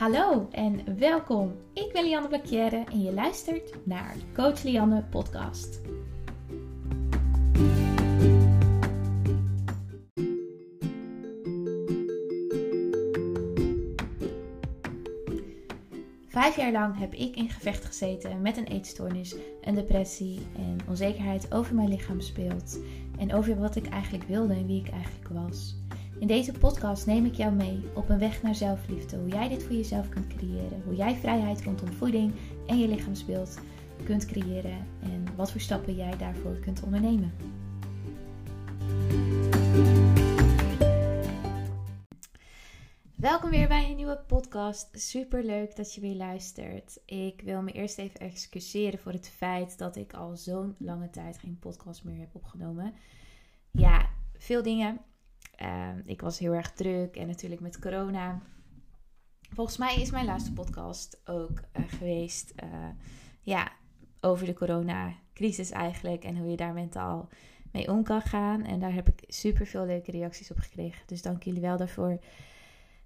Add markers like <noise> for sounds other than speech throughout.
Hallo en welkom. Ik ben Lianne Blakjere en je luistert naar Coach Lianne podcast. Vijf jaar lang heb ik in gevecht gezeten met een eetstoornis, een depressie en onzekerheid over mijn lichaam speelt. En over wat ik eigenlijk wilde en wie ik eigenlijk was. In deze podcast neem ik jou mee op een weg naar zelfliefde. Hoe jij dit voor jezelf kunt creëren. Hoe jij vrijheid rondom voeding en je lichaamsbeeld kunt creëren. En wat voor stappen jij daarvoor kunt ondernemen. Welkom weer bij een nieuwe podcast. Super leuk dat je weer luistert. Ik wil me eerst even excuseren voor het feit dat ik al zo'n lange tijd geen podcast meer heb opgenomen. Ja, veel dingen. Ehm, ik was heel erg druk en natuurlijk met corona. Volgens mij is mijn laatste podcast ook uh, geweest. Uh, ja, over de coronacrisis eigenlijk. En hoe je daar mentaal mee om kan gaan. En daar heb ik super veel leuke reacties op gekregen. Dus dank jullie wel daarvoor.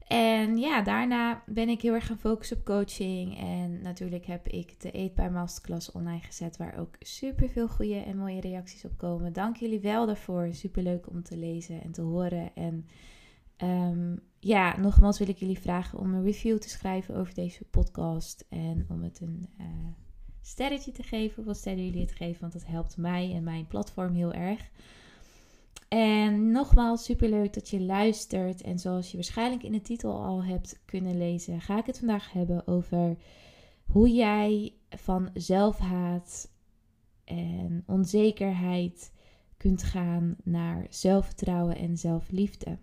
En ja, daarna ben ik heel erg gaan focussen op coaching. En natuurlijk heb ik de Eetbaar Masterclass online gezet, waar ook super veel goede en mooie reacties op komen. Dank jullie wel daarvoor. Super leuk om te lezen en te horen. En um, ja, nogmaals wil ik jullie vragen om een review te schrijven over deze podcast. En om het een uh, sterretje te geven, wat sterren jullie het geven, want dat helpt mij en mijn platform heel erg. En nogmaals, super leuk dat je luistert. En zoals je waarschijnlijk in de titel al hebt kunnen lezen, ga ik het vandaag hebben over hoe jij van zelfhaat en onzekerheid kunt gaan naar zelfvertrouwen en zelfliefde.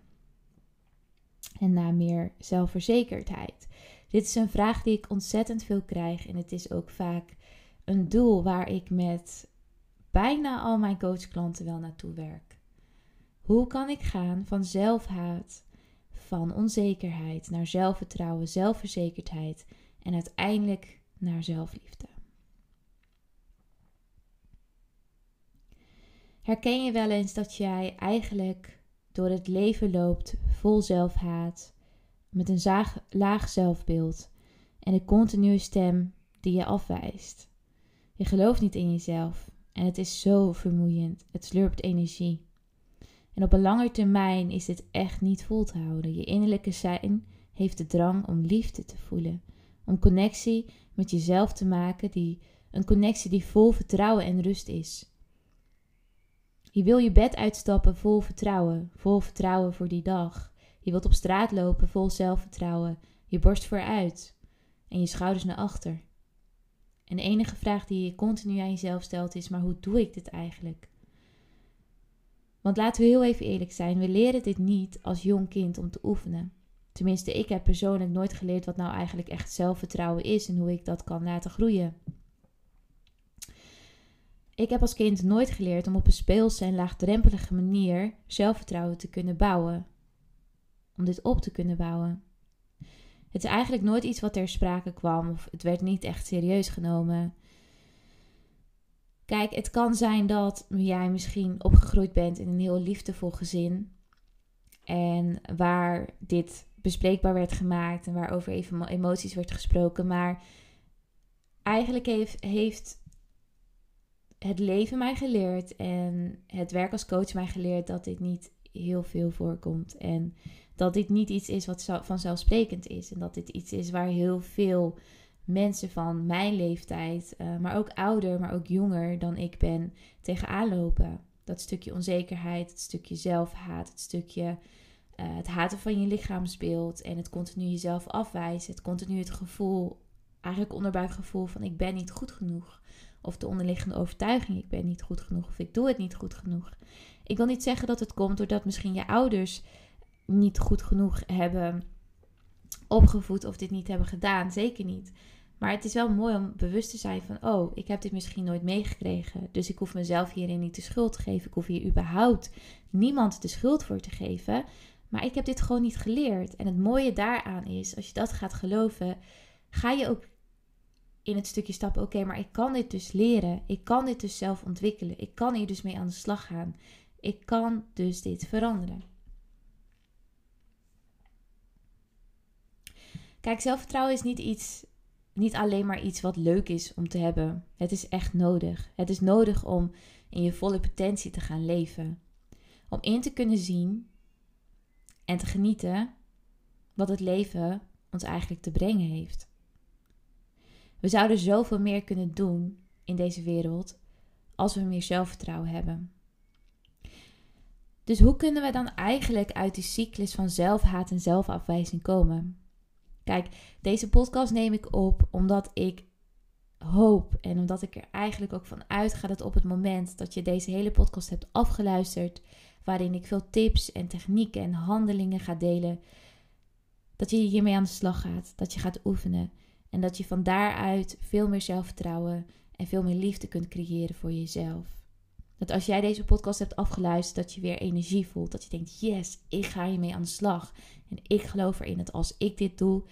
En naar meer zelfverzekerdheid. Dit is een vraag die ik ontzettend veel krijg. En het is ook vaak een doel waar ik met bijna al mijn coachklanten wel naartoe werk. Hoe kan ik gaan van zelfhaat, van onzekerheid naar zelfvertrouwen, zelfverzekerdheid en uiteindelijk naar zelfliefde? Herken je wel eens dat jij eigenlijk door het leven loopt vol zelfhaat, met een laag zelfbeeld en een continue stem die je afwijst? Je gelooft niet in jezelf en het is zo vermoeiend. Het slurpt energie. En op een lange termijn is dit echt niet vol te houden. Je innerlijke zijn heeft de drang om liefde te voelen, om connectie met jezelf te maken, die, een connectie die vol vertrouwen en rust is. Je wil je bed uitstappen vol vertrouwen, vol vertrouwen voor die dag. Je wilt op straat lopen vol zelfvertrouwen, je borst vooruit en je schouders naar achter. En de enige vraag die je continu aan jezelf stelt is: maar hoe doe ik dit eigenlijk? Want laten we heel even eerlijk zijn, we leren dit niet als jong kind om te oefenen. Tenminste, ik heb persoonlijk nooit geleerd wat nou eigenlijk echt zelfvertrouwen is en hoe ik dat kan laten groeien. Ik heb als kind nooit geleerd om op een speelse en laagdrempelige manier zelfvertrouwen te kunnen bouwen. Om dit op te kunnen bouwen. Het is eigenlijk nooit iets wat ter sprake kwam of het werd niet echt serieus genomen. Kijk, het kan zijn dat jij misschien opgegroeid bent in een heel liefdevol gezin. En waar dit bespreekbaar werd gemaakt en waarover even emoties werd gesproken. Maar eigenlijk heeft, heeft het leven mij geleerd en het werk als coach mij geleerd dat dit niet heel veel voorkomt. En dat dit niet iets is wat vanzelfsprekend is. En dat dit iets is waar heel veel mensen van mijn leeftijd, uh, maar ook ouder, maar ook jonger dan ik ben, tegenaan lopen. Dat stukje onzekerheid, het stukje zelfhaat, het stukje uh, het haten van je lichaamsbeeld en het continu jezelf afwijzen, het continu het gevoel, eigenlijk onderbuikgevoel van ik ben niet goed genoeg. Of de onderliggende overtuiging, ik ben niet goed genoeg of ik doe het niet goed genoeg. Ik wil niet zeggen dat het komt doordat misschien je ouders niet goed genoeg hebben opgevoed of dit niet hebben gedaan. Zeker niet. Maar het is wel mooi om bewust te zijn van, oh, ik heb dit misschien nooit meegekregen. Dus ik hoef mezelf hierin niet de schuld te geven. Ik hoef hier überhaupt niemand de schuld voor te geven. Maar ik heb dit gewoon niet geleerd. En het mooie daaraan is, als je dat gaat geloven, ga je ook in het stukje stappen, oké, maar ik kan dit dus leren. Ik kan dit dus zelf ontwikkelen. Ik kan hier dus mee aan de slag gaan. Ik kan dus dit veranderen. Kijk, zelfvertrouwen is niet iets, niet alleen maar iets wat leuk is om te hebben. Het is echt nodig. Het is nodig om in je volle potentie te gaan leven. Om in te kunnen zien en te genieten wat het leven ons eigenlijk te brengen heeft. We zouden zoveel meer kunnen doen in deze wereld als we meer zelfvertrouwen hebben. Dus hoe kunnen we dan eigenlijk uit die cyclus van zelfhaat en zelfafwijzing komen? Kijk, deze podcast neem ik op omdat ik hoop en omdat ik er eigenlijk ook van uitga dat op het moment dat je deze hele podcast hebt afgeluisterd, waarin ik veel tips en technieken en handelingen ga delen, dat je hiermee aan de slag gaat, dat je gaat oefenen en dat je van daaruit veel meer zelfvertrouwen en veel meer liefde kunt creëren voor jezelf. Dat als jij deze podcast hebt afgeluisterd, dat je weer energie voelt. Dat je denkt, yes, ik ga hiermee aan de slag. En ik geloof erin dat als ik dit doe,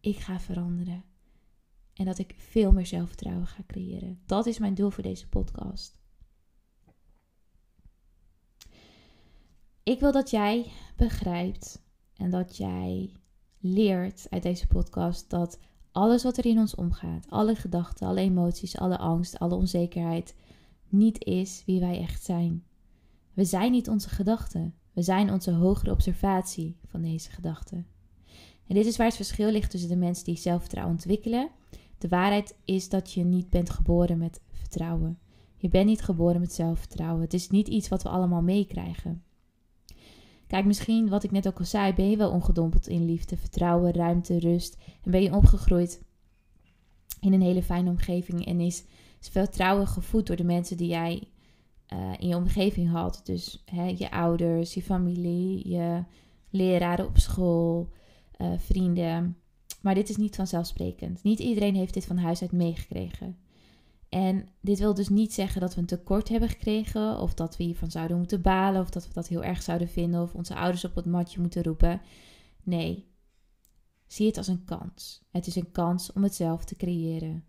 ik ga veranderen. En dat ik veel meer zelfvertrouwen ga creëren. Dat is mijn doel voor deze podcast. Ik wil dat jij begrijpt en dat jij leert uit deze podcast dat alles wat er in ons omgaat, alle gedachten, alle emoties, alle angst, alle onzekerheid, niet is wie wij echt zijn. We zijn niet onze gedachten. We zijn onze hogere observatie van deze gedachten. En dit is waar het verschil ligt tussen de mensen die zelfvertrouwen ontwikkelen. De waarheid is dat je niet bent geboren met vertrouwen. Je bent niet geboren met zelfvertrouwen. Het is niet iets wat we allemaal meekrijgen. Kijk, misschien wat ik net ook al zei, ben je wel ongedompeld in liefde, vertrouwen, ruimte, rust. En ben je opgegroeid in een hele fijne omgeving en is is vertrouwen gevoed door de mensen die jij uh, in je omgeving had. Dus hè, je ouders, je familie, je leraren op school, uh, vrienden. Maar dit is niet vanzelfsprekend. Niet iedereen heeft dit van huis uit meegekregen. En dit wil dus niet zeggen dat we een tekort hebben gekregen, of dat we hiervan zouden moeten balen, of dat we dat heel erg zouden vinden, of onze ouders op het matje moeten roepen. Nee, zie het als een kans. Het is een kans om het zelf te creëren.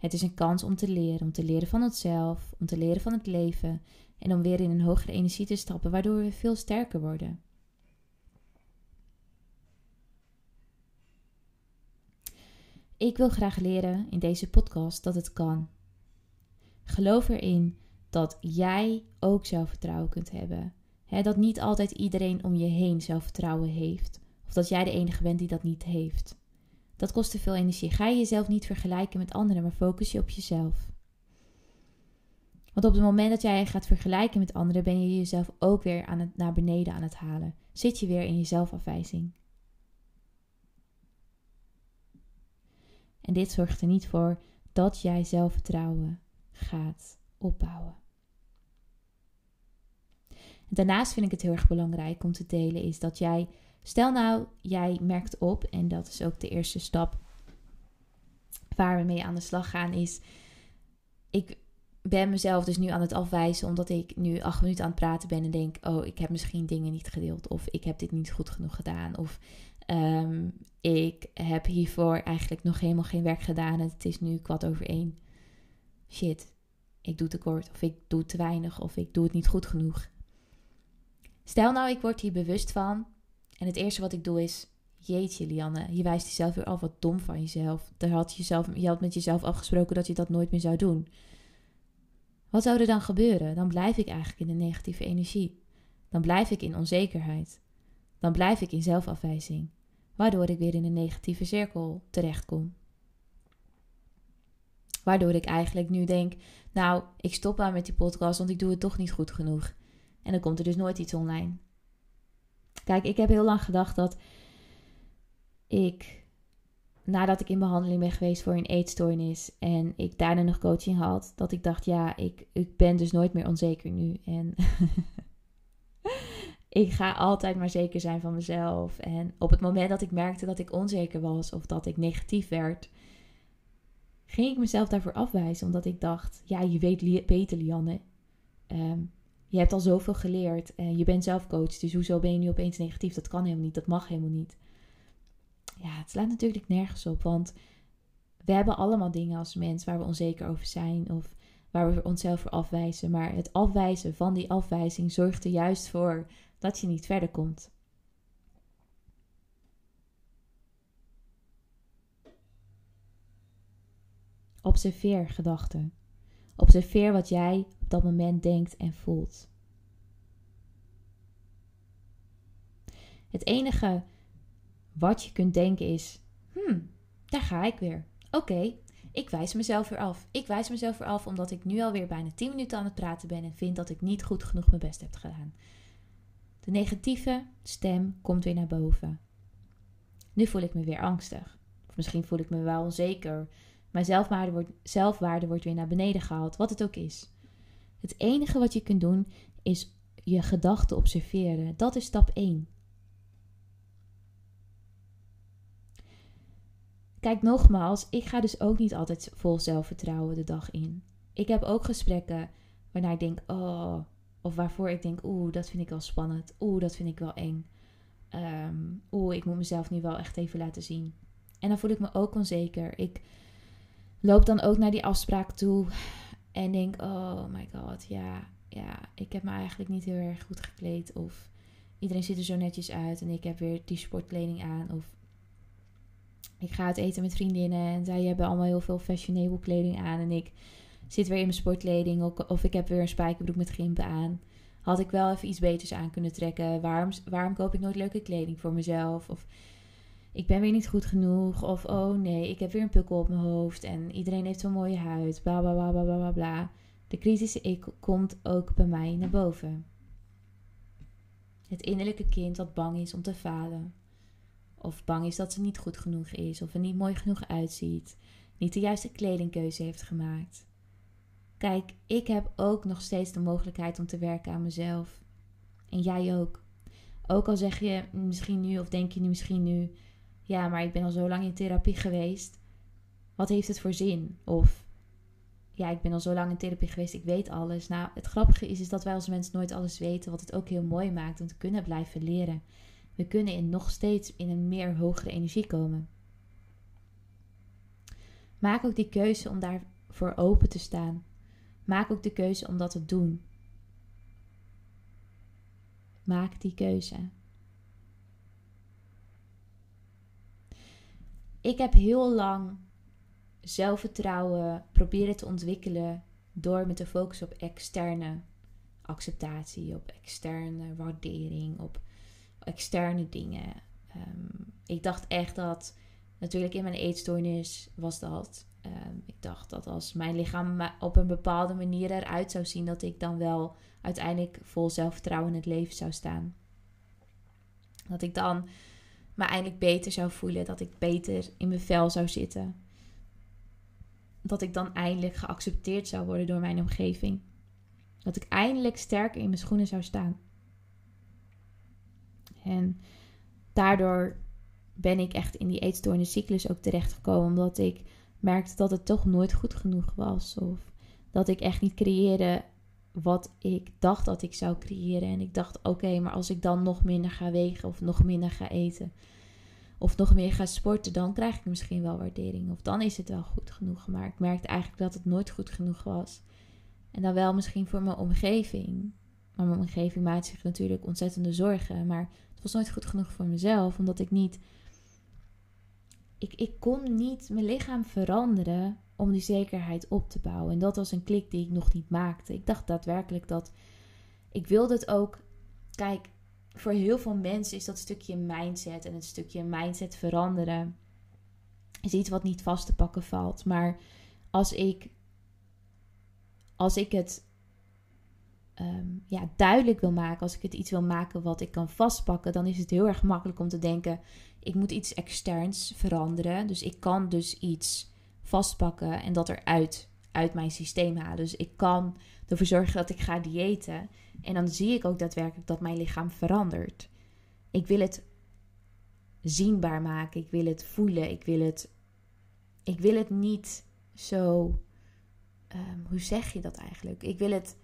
Het is een kans om te leren, om te leren van onszelf, om te leren van het leven en om weer in een hogere energie te stappen, waardoor we veel sterker worden. Ik wil graag leren in deze podcast dat het kan. Geloof erin dat jij ook zelfvertrouwen kunt hebben. dat niet altijd iedereen om je heen zelfvertrouwen heeft. Of dat jij de enige bent die dat niet heeft. Dat kost te veel energie. Ga je jezelf niet vergelijken met anderen, maar focus je op jezelf. Want op het moment dat jij je gaat vergelijken met anderen, ben je jezelf ook weer aan het, naar beneden aan het halen. Zit je weer in je zelfafwijzing. En dit zorgt er niet voor dat jij zelfvertrouwen gaat opbouwen. daarnaast vind ik het heel erg belangrijk om te delen is dat jij Stel nou, jij merkt op, en dat is ook de eerste stap waar we mee aan de slag gaan, is ik ben mezelf dus nu aan het afwijzen omdat ik nu acht minuten aan het praten ben en denk, oh, ik heb misschien dingen niet gedeeld of ik heb dit niet goed genoeg gedaan of ehm, ik heb hiervoor eigenlijk nog helemaal geen werk gedaan en het is nu kwart over één. Shit, ik doe tekort of ik doe te weinig of ik doe het niet goed genoeg. Stel nou, ik word hier bewust van en het eerste wat ik doe is, jeetje Lianne, je wijst jezelf weer af wat dom van jezelf. Daar had jezelf, je had met jezelf afgesproken dat je dat nooit meer zou doen. Wat zou er dan gebeuren? Dan blijf ik eigenlijk in de negatieve energie. Dan blijf ik in onzekerheid. Dan blijf ik in zelfafwijzing, waardoor ik weer in een negatieve cirkel terechtkom. Waardoor ik eigenlijk nu denk: Nou, ik stop maar met die podcast, want ik doe het toch niet goed genoeg. En dan komt er dus nooit iets online. Kijk, ik heb heel lang gedacht dat ik, nadat ik in behandeling ben geweest voor een eetstoornis en ik daarna nog coaching had, dat ik dacht, ja, ik, ik ben dus nooit meer onzeker nu. En <laughs> ik ga altijd maar zeker zijn van mezelf. En op het moment dat ik merkte dat ik onzeker was of dat ik negatief werd, ging ik mezelf daarvoor afwijzen. Omdat ik dacht, ja, je weet beter, Lianne. Um, je hebt al zoveel geleerd. en je bent zelf coach, dus hoezo ben je nu opeens negatief? Dat kan helemaal niet, dat mag helemaal niet. Ja, het slaat natuurlijk nergens op, want we hebben allemaal dingen als mens waar we onzeker over zijn of waar we onszelf voor afwijzen. Maar het afwijzen van die afwijzing zorgt er juist voor dat je niet verder komt. Observeer gedachten. Observeer wat jij op dat moment denkt en voelt. Het enige wat je kunt denken is: hmm, daar ga ik weer. Oké, ik wijs mezelf weer af. Ik wijs mezelf weer af omdat ik nu alweer bijna 10 minuten aan het praten ben en vind dat ik niet goed genoeg mijn best heb gedaan. De negatieve stem komt weer naar boven. Nu voel ik me weer angstig. Of misschien voel ik me wel onzeker. Mijn zelfwaarde wordt, zelfwaarde wordt weer naar beneden gehaald, wat het ook is. Het enige wat je kunt doen is je gedachten observeren. Dat is stap 1. Kijk, nogmaals, ik ga dus ook niet altijd vol zelfvertrouwen de dag in. Ik heb ook gesprekken waarna ik denk, oh, of waarvoor ik denk, oeh, dat vind ik wel spannend. Oeh, dat vind ik wel eng. Um, oeh, ik moet mezelf nu wel echt even laten zien. En dan voel ik me ook onzeker. Ik loop dan ook naar die afspraak toe en denk, oh my god, ja, ja, ik heb me eigenlijk niet heel erg goed gekleed. Of iedereen ziet er zo netjes uit en ik heb weer die sportkleding aan. Of ik ga uit eten met vriendinnen en zij hebben allemaal heel veel fashionable kleding aan. En ik zit weer in mijn sportkleding of ik heb weer een spijkerbroek met gimpen aan. Had ik wel even iets beters aan kunnen trekken. Waarom, waarom koop ik nooit leuke kleding voor mezelf? Of ik ben weer niet goed genoeg. Of oh nee, ik heb weer een pukkel op mijn hoofd. En iedereen heeft zo'n mooie huid. Bla bla bla bla bla bla. De kritische ik komt ook bij mij naar boven. Het innerlijke kind dat bang is om te falen. Of bang is dat ze niet goed genoeg is. Of er niet mooi genoeg uitziet. Niet de juiste kledingkeuze heeft gemaakt. Kijk, ik heb ook nog steeds de mogelijkheid om te werken aan mezelf. En jij ook. Ook al zeg je misschien nu, of denk je nu misschien nu, ja, maar ik ben al zo lang in therapie geweest. Wat heeft het voor zin? Of ja, ik ben al zo lang in therapie geweest, ik weet alles. Nou, het grappige is, is dat wij als mensen nooit alles weten, wat het ook heel mooi maakt om te kunnen blijven leren. We kunnen in nog steeds in een meer hogere energie komen. Maak ook die keuze om daarvoor open te staan. Maak ook de keuze om dat te doen. Maak die keuze. Ik heb heel lang zelfvertrouwen proberen te ontwikkelen door me te focussen op externe acceptatie, op externe waardering, op externe dingen. Ehm, ik dacht echt dat, natuurlijk in mijn eetstoornis was dat. Ehm, ik dacht dat als mijn lichaam op een bepaalde manier eruit zou zien, dat ik dan wel uiteindelijk vol zelfvertrouwen in het leven zou staan. Dat ik dan me eindelijk beter zou voelen, dat ik beter in mijn vel zou zitten. Dat ik dan eindelijk geaccepteerd zou worden door mijn omgeving. Dat ik eindelijk sterker in mijn schoenen zou staan. En daardoor ben ik echt in die eetstoorniscyclus ook terechtgekomen. Omdat ik merkte dat het toch nooit goed genoeg was. Of dat ik echt niet creëerde wat ik dacht dat ik zou creëren. En ik dacht, oké, maar als ik dan nog minder ga wegen of nog minder ga eten. Of nog meer ga sporten, dan krijg ik misschien wel waardering. Of dan is het wel goed genoeg. Maar ik merkte eigenlijk dat het nooit goed genoeg was. En dan wel misschien voor mijn omgeving. Maar mijn omgeving maakt zich natuurlijk ontzettende zorgen. Maar het was nooit goed genoeg voor mezelf, omdat ik niet. Ik, ik kon niet mijn lichaam veranderen om die zekerheid op te bouwen. En dat was een klik die ik nog niet maakte. Ik dacht daadwerkelijk dat. Ik wilde het ook. Kijk, voor heel veel mensen is dat stukje mindset en het stukje mindset veranderen. Is iets wat niet vast te pakken valt. Maar als ik. Als ik het Ehm, ja, duidelijk wil maken, als ik het iets wil maken wat ik kan vastpakken, dan is het heel erg makkelijk om te denken: ik moet iets externs veranderen. Dus ik kan dus iets vastpakken en dat eruit uit mijn systeem halen. Dus ik kan ervoor zorgen dat ik ga diëten. En dan zie ik ook daadwerkelijk dat mijn lichaam verandert. Ik wil het zienbaar maken. Ik wil het voelen. Ik wil het, ik wil het niet zo. Ehm, hoe zeg je dat eigenlijk? Ik wil het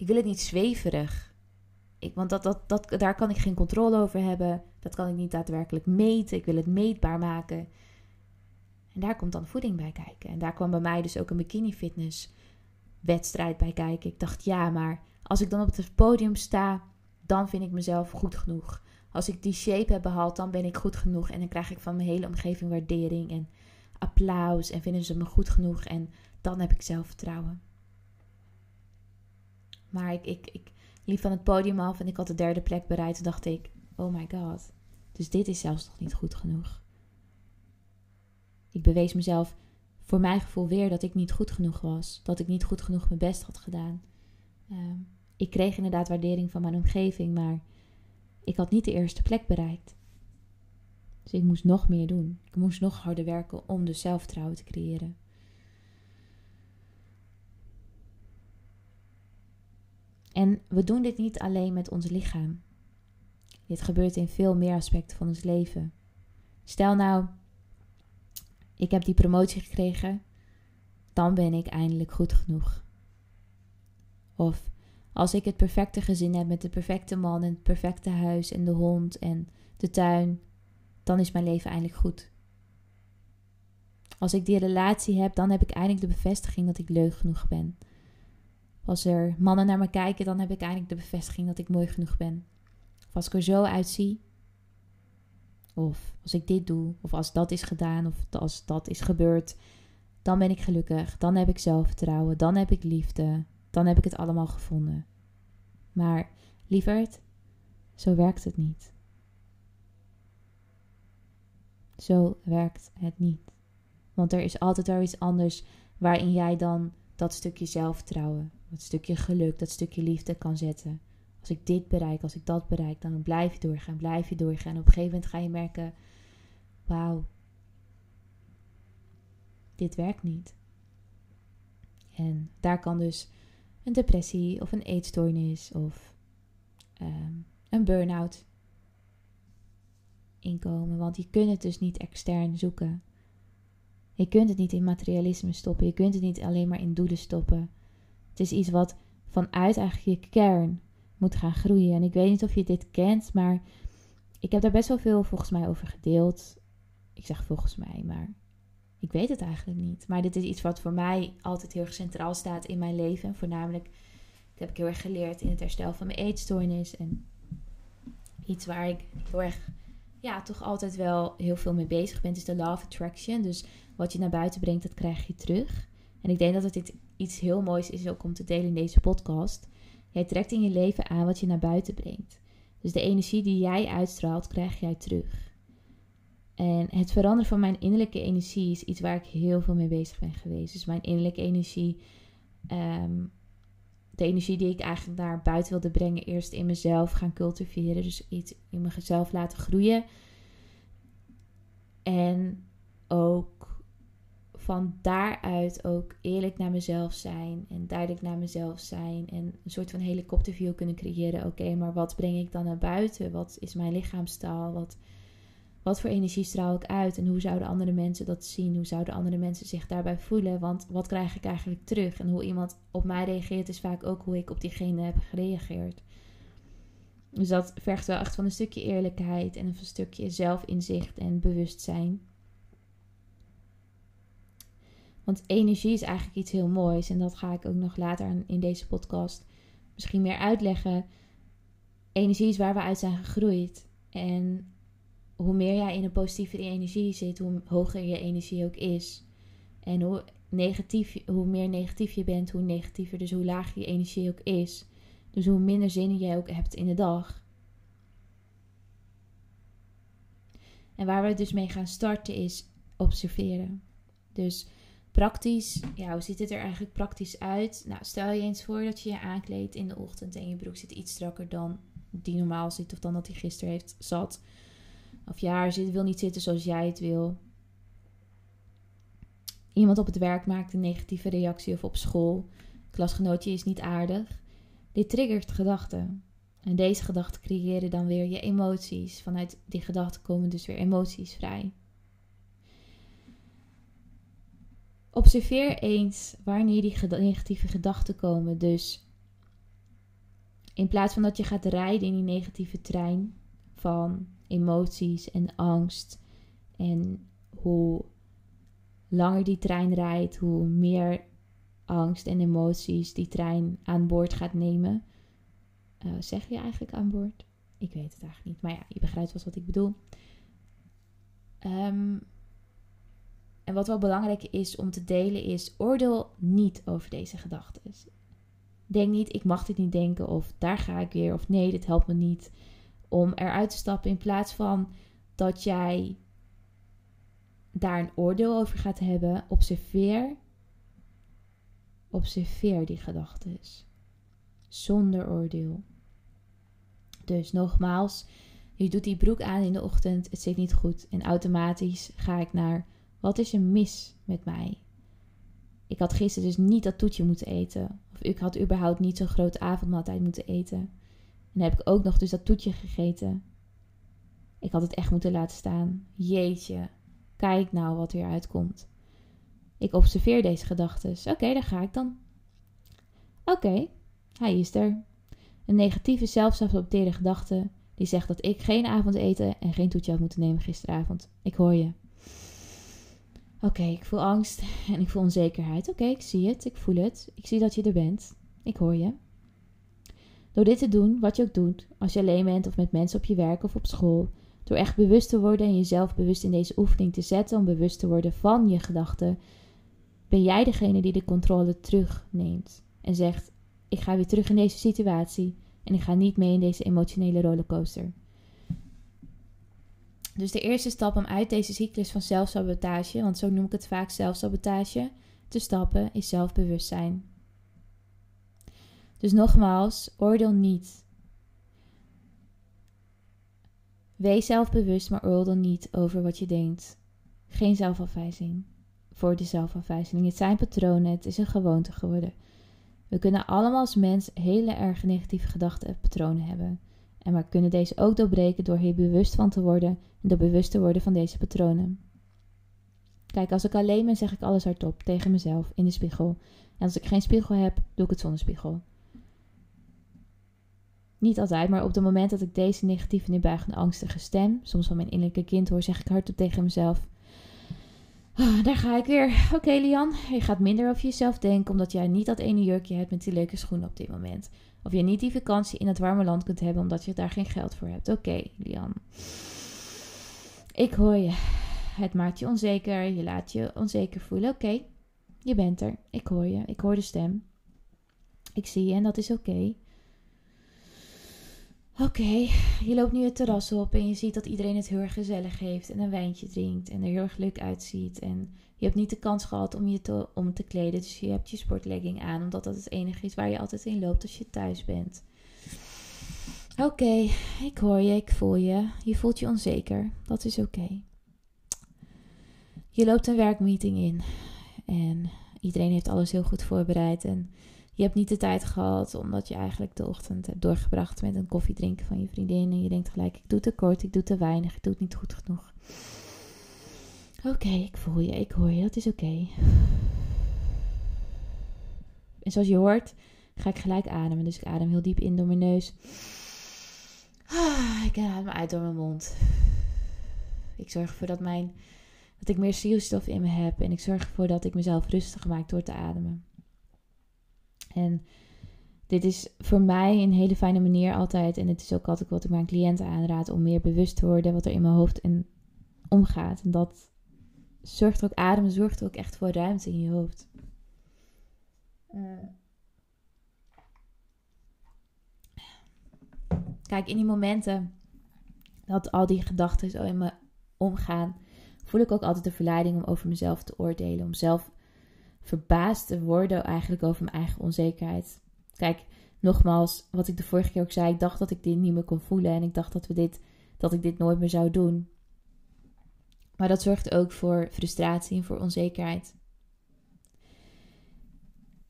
ik wil het niet zweverig. Ik, want dat, dat, dat, daar kan ik geen controle over hebben. Dat kan ik niet daadwerkelijk meten. Ik wil het meetbaar maken. En daar komt dan voeding bij kijken. En daar kwam bij mij dus ook een bikini fitness wedstrijd bij kijken. Ik dacht, ja, maar als ik dan op het podium sta, dan vind ik mezelf goed genoeg. Als ik die shape heb behaald, dan ben ik goed genoeg. En dan krijg ik van mijn hele omgeving waardering. En applaus en vinden ze me goed genoeg en dan heb ik zelfvertrouwen. Maar ik, ik, liep van het podium af en ik had de derde plek bereikt. Toen dacht ik, oh my god, dus dit is zelfs nog niet goed genoeg. Ik bewees mezelf voor mijn gevoel weer dat ik niet goed genoeg was. Dat ik niet goed genoeg mijn best had gedaan. Ehm, ik kreeg inderdaad waardering van mijn omgeving, maar ik had niet de eerste plek bereikt. Dus ik moest nog meer doen. Ik moest nog harder werken om dus zelfvertrouwen te creëren. En we doen dit niet alleen met ons lichaam. Dit gebeurt in veel meer aspecten van ons leven. Stel nou, ik heb die promotie gekregen, dan ben ik eindelijk goed genoeg. Of als ik het perfecte gezin heb met de perfecte man en het perfecte huis en de hond en de tuin, dan is mijn leven eindelijk goed. Als ik die relatie heb, dan heb ik eindelijk de bevestiging dat ik leuk genoeg ben. Als er mannen naar me kijken, dan heb ik eindelijk de bevestiging dat ik mooi genoeg ben. Of als ik er zo uitzie. Of als ik dit doe. Of als dat is gedaan. Of als dat is gebeurd. Dan ben ik gelukkig. Dan heb ik zelfvertrouwen. Dan heb ik liefde. Dan heb ik het allemaal gevonden. Maar lieverd, zo werkt het niet. Zo werkt het niet. Want er is altijd wel iets anders waarin jij dan dat stukje zelfvertrouwen, dat stukje geluk, dat stukje liefde kan zetten. Als ik dit bereik, als ik dat bereik, dan blijf je doorgaan, blijf je doorgaan. En op een gegeven moment ga je merken: wauw, dit werkt niet. En daar kan dus een depressie of een eetstoornis of ehm, een burn-out inkomen. Want je kunt het dus niet extern zoeken. Je kunt het niet in materialisme stoppen. Je kunt het niet alleen maar in doelen stoppen. Het is iets wat vanuit eigenlijk je kern moet gaan groeien. En ik weet niet of je dit kent, maar ik heb daar best wel veel volgens mij over gedeeld. Ik zeg volgens mij, maar ik weet het eigenlijk niet. Maar dit is iets wat voor mij altijd heel erg centraal staat in mijn leven. En voornamelijk, dat heb ik heel erg geleerd in het herstel van mijn eetstoornis. En iets waar ik heel erg, ja, toch altijd wel heel veel mee bezig ben, is de law of attraction. Dus wat je naar buiten brengt, dat krijg je terug. En ik denk dat het iets heel moois is ook om te delen in deze podcast. Jij trekt in je leven aan wat je naar buiten brengt. Dus de energie die jij uitstraalt, krijg jij terug. En het veranderen van mijn innerlijke energie is iets waar ik heel veel mee bezig ben geweest. Dus mijn innerlijke energie, ehm, de energie die ik eigenlijk naar buiten wilde brengen, eerst in mezelf gaan cultiveren. Dus iets in mezelf laten groeien. En ook van daaruit ook eerlijk naar mezelf zijn en duidelijk naar mezelf zijn en een soort van helikopterview kunnen creëren. Oké, maar wat breng ik dan naar buiten? Wat is mijn lichaamstaal? Wat, wat voor energie straal ik uit? En hoe zouden andere mensen dat zien? Hoe zouden andere mensen zich daarbij voelen? Want wat krijg ik eigenlijk terug? En hoe iemand op mij reageert is vaak ook hoe ik op diegene heb gereageerd. Dus dat vergt wel echt van een stukje eerlijkheid en een stukje zelfinzicht en bewustzijn. Want energie is eigenlijk iets heel moois. En dat ga ik ook nog later in deze podcast misschien meer uitleggen. Energie is waar we uit zijn gegroeid. En hoe meer jij in een positieve energie zit, hoe hoger je energie ook is. En hoe, negatief, hoe meer negatief je bent, hoe negatiever, dus hoe lager je energie ook is. Dus hoe minder zin jij ook hebt in de dag. En waar we dus mee gaan starten is observeren. Dus Praktisch, ja, hoe ziet het er eigenlijk praktisch uit? Nou, stel je eens voor dat je je aankleedt in de ochtend en je broek zit iets strakker dan die normaal zit of dan dat hij gisteren heeft zat. Of je haar zit, wil niet zitten zoals jij het wil. Iemand op het werk maakt een negatieve reactie of op school. Klasgenootje is niet aardig. Dit triggert gedachten. En deze gedachten creëren dan weer je emoties. Vanuit die gedachten komen dus weer emoties vrij. Observeer eens wanneer die negatieve gedachten komen. Dus in plaats van dat je gaat rijden in die negatieve trein van emoties en angst en hoe langer die trein rijdt, hoe meer angst en emoties die trein aan boord gaat nemen. Uh, zeg je eigenlijk aan boord? Ik weet het eigenlijk niet, maar ja, je begrijpt wel wat ik bedoel. Um, en wat wel belangrijk is om te delen is: oordeel niet over deze gedachten. Denk niet, ik mag dit niet denken, of daar ga ik weer, of nee, dit helpt me niet. Om eruit te stappen in plaats van dat jij daar een oordeel over gaat hebben, observeer. Observeer die gedachten. Zonder oordeel. Dus nogmaals, je doet die broek aan in de ochtend, het zit niet goed. En automatisch ga ik naar, wat is er mis met mij? Ik had gisteren dus niet dat toetje moeten eten. Of ik had überhaupt niet zo'n grote avondmaaltijd moeten eten. En heb ik ook nog dus dat toetje gegeten. Ik had het echt moeten laten staan. Jeetje, kijk nou wat er uitkomt. Ik observeer deze gedachten. Oké, daar ga ik dan. Oké, hij is er. Een negatieve zelfsaboteerde gedachte die zegt dat ik geen avondeten en geen toetje had moeten nemen gisteravond. Ik hoor je. Oké, ik voel angst en ik voel onzekerheid. Oké, ik zie het, ik voel het. Ik zie dat je er bent. Ik hoor je. Door dit te doen, wat je ook doet, als je alleen bent of met mensen op je werk of op school, door echt bewust te worden en jezelf bewust in deze oefening te zetten om bewust te worden van je gedachten, ben jij degene die de controle terugneemt en zegt: Ik ga weer terug in deze situatie en ik ga niet mee in deze emotionele rollercoaster. Dus de eerste stap om uit deze cyclus van zelfsabotage, want zo noem ik het vaak zelfsabotage, te stappen is zelfbewustzijn. Dus nogmaals, oordeel niet. Wees zelfbewust, maar oordeel niet over wat je denkt. Geen zelfafwijzing voor de zelfafwijzing. Het zijn patronen, het is een gewoonte geworden. We kunnen allemaal als mens hele erg negatieve gedachten en patronen hebben. En we kunnen deze ook doorbreken door hier bewust van te worden en door bewust te worden van deze patronen. Kijk, als ik alleen ben, zeg ik alles hardop tegen mezelf in de spiegel. En als ik geen spiegel heb, doe ik het zonder spiegel. Niet altijd, maar op het moment dat ik deze negatieve, neerbuigende, angstige stem, soms van mijn innerlijke kind hoor, zeg ik hardop tegen mezelf: Ah, daar ga ik weer. Oké, Lian, je gaat minder over jezelf denken omdat jij niet dat ene jurkje hebt met die leuke schoenen op dit moment. Of je niet die vakantie in het warme land kunt hebben omdat je daar geen geld voor hebt. Oké, Lian. Ik hoor je. Het maakt je onzeker. Je laat je onzeker voelen. Oké, je bent er. Ik hoor je. Ik hoor de stem. Ik zie je en dat is oké. Oké, je loopt nu het terras op en je ziet dat iedereen het heel erg gezellig heeft en een wijntje drinkt en er heel erg leuk uitziet. En je hebt niet de kans gehad om je te, om te kleden, dus je hebt je sportlegging aan, omdat dat het enige is waar je altijd in loopt als je thuis bent. Oké, ik hoor je, ik voel je. Je voelt je onzeker. Dat is oké. Je loopt een werkmeeting in en iedereen heeft alles heel goed voorbereid en je hebt niet de tijd gehad omdat je eigenlijk de ochtend hebt doorgebracht met een koffie drinken van je vriendin. En je denkt gelijk, ik doe te kort, ik doe te weinig, ik doe het niet goed genoeg. Oké, ik voel je, ik hoor je, dat is oké. En zoals je hoort, ga ik gelijk ademen. Dus ik adem heel diep in door mijn neus. Ah, ik adem uit door mijn mond. Ik zorg ervoor dat, mijn, dat ik meer zielstof in me heb. En ik zorg ervoor dat ik mezelf rustig maak door te ademen. En dit is voor mij een hele fijne manier altijd. En het is ook altijd wat ik mijn cliënten aanraad om meer bewust te worden wat er in mijn hoofd en omgaat. En dat zorgt ook, ademen zorgt ook echt voor ruimte in je hoofd. Kijk, in die momenten dat al die gedachten zo in me omgaan, voel ik ook altijd de verleiding om over mezelf te oordelen. Om zelf verbaasd te worden eigenlijk over mijn eigen onzekerheid. Kijk, nogmaals, wat ik de vorige keer ook zei, ik dacht dat ik dit niet meer kon voelen en ik dacht dat, we dit, dat ik dit nooit meer zou doen. Maar dat zorgt ook voor frustratie en voor onzekerheid.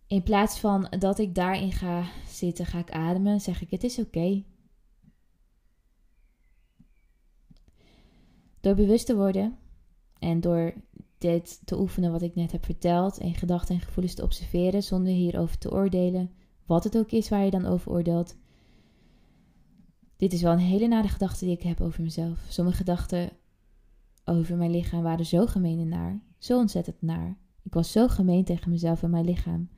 In plaats van dat ik daarin ga zitten, ga ik ademen, zeg ik: Het is oké. Door bewust te worden en door dit te oefenen wat ik net heb verteld en gedachten en gevoelens te observeren zonder hierover te oordelen, wat het ook is waar je dan over oordeelt. Dit is wel een hele nare gedachte die ik heb over mezelf. Sommige gedachten over mijn lichaam waren zo gemeen en naar, zo ontzettend naar. Ik was zo gemeen tegen mezelf en mijn lichaam.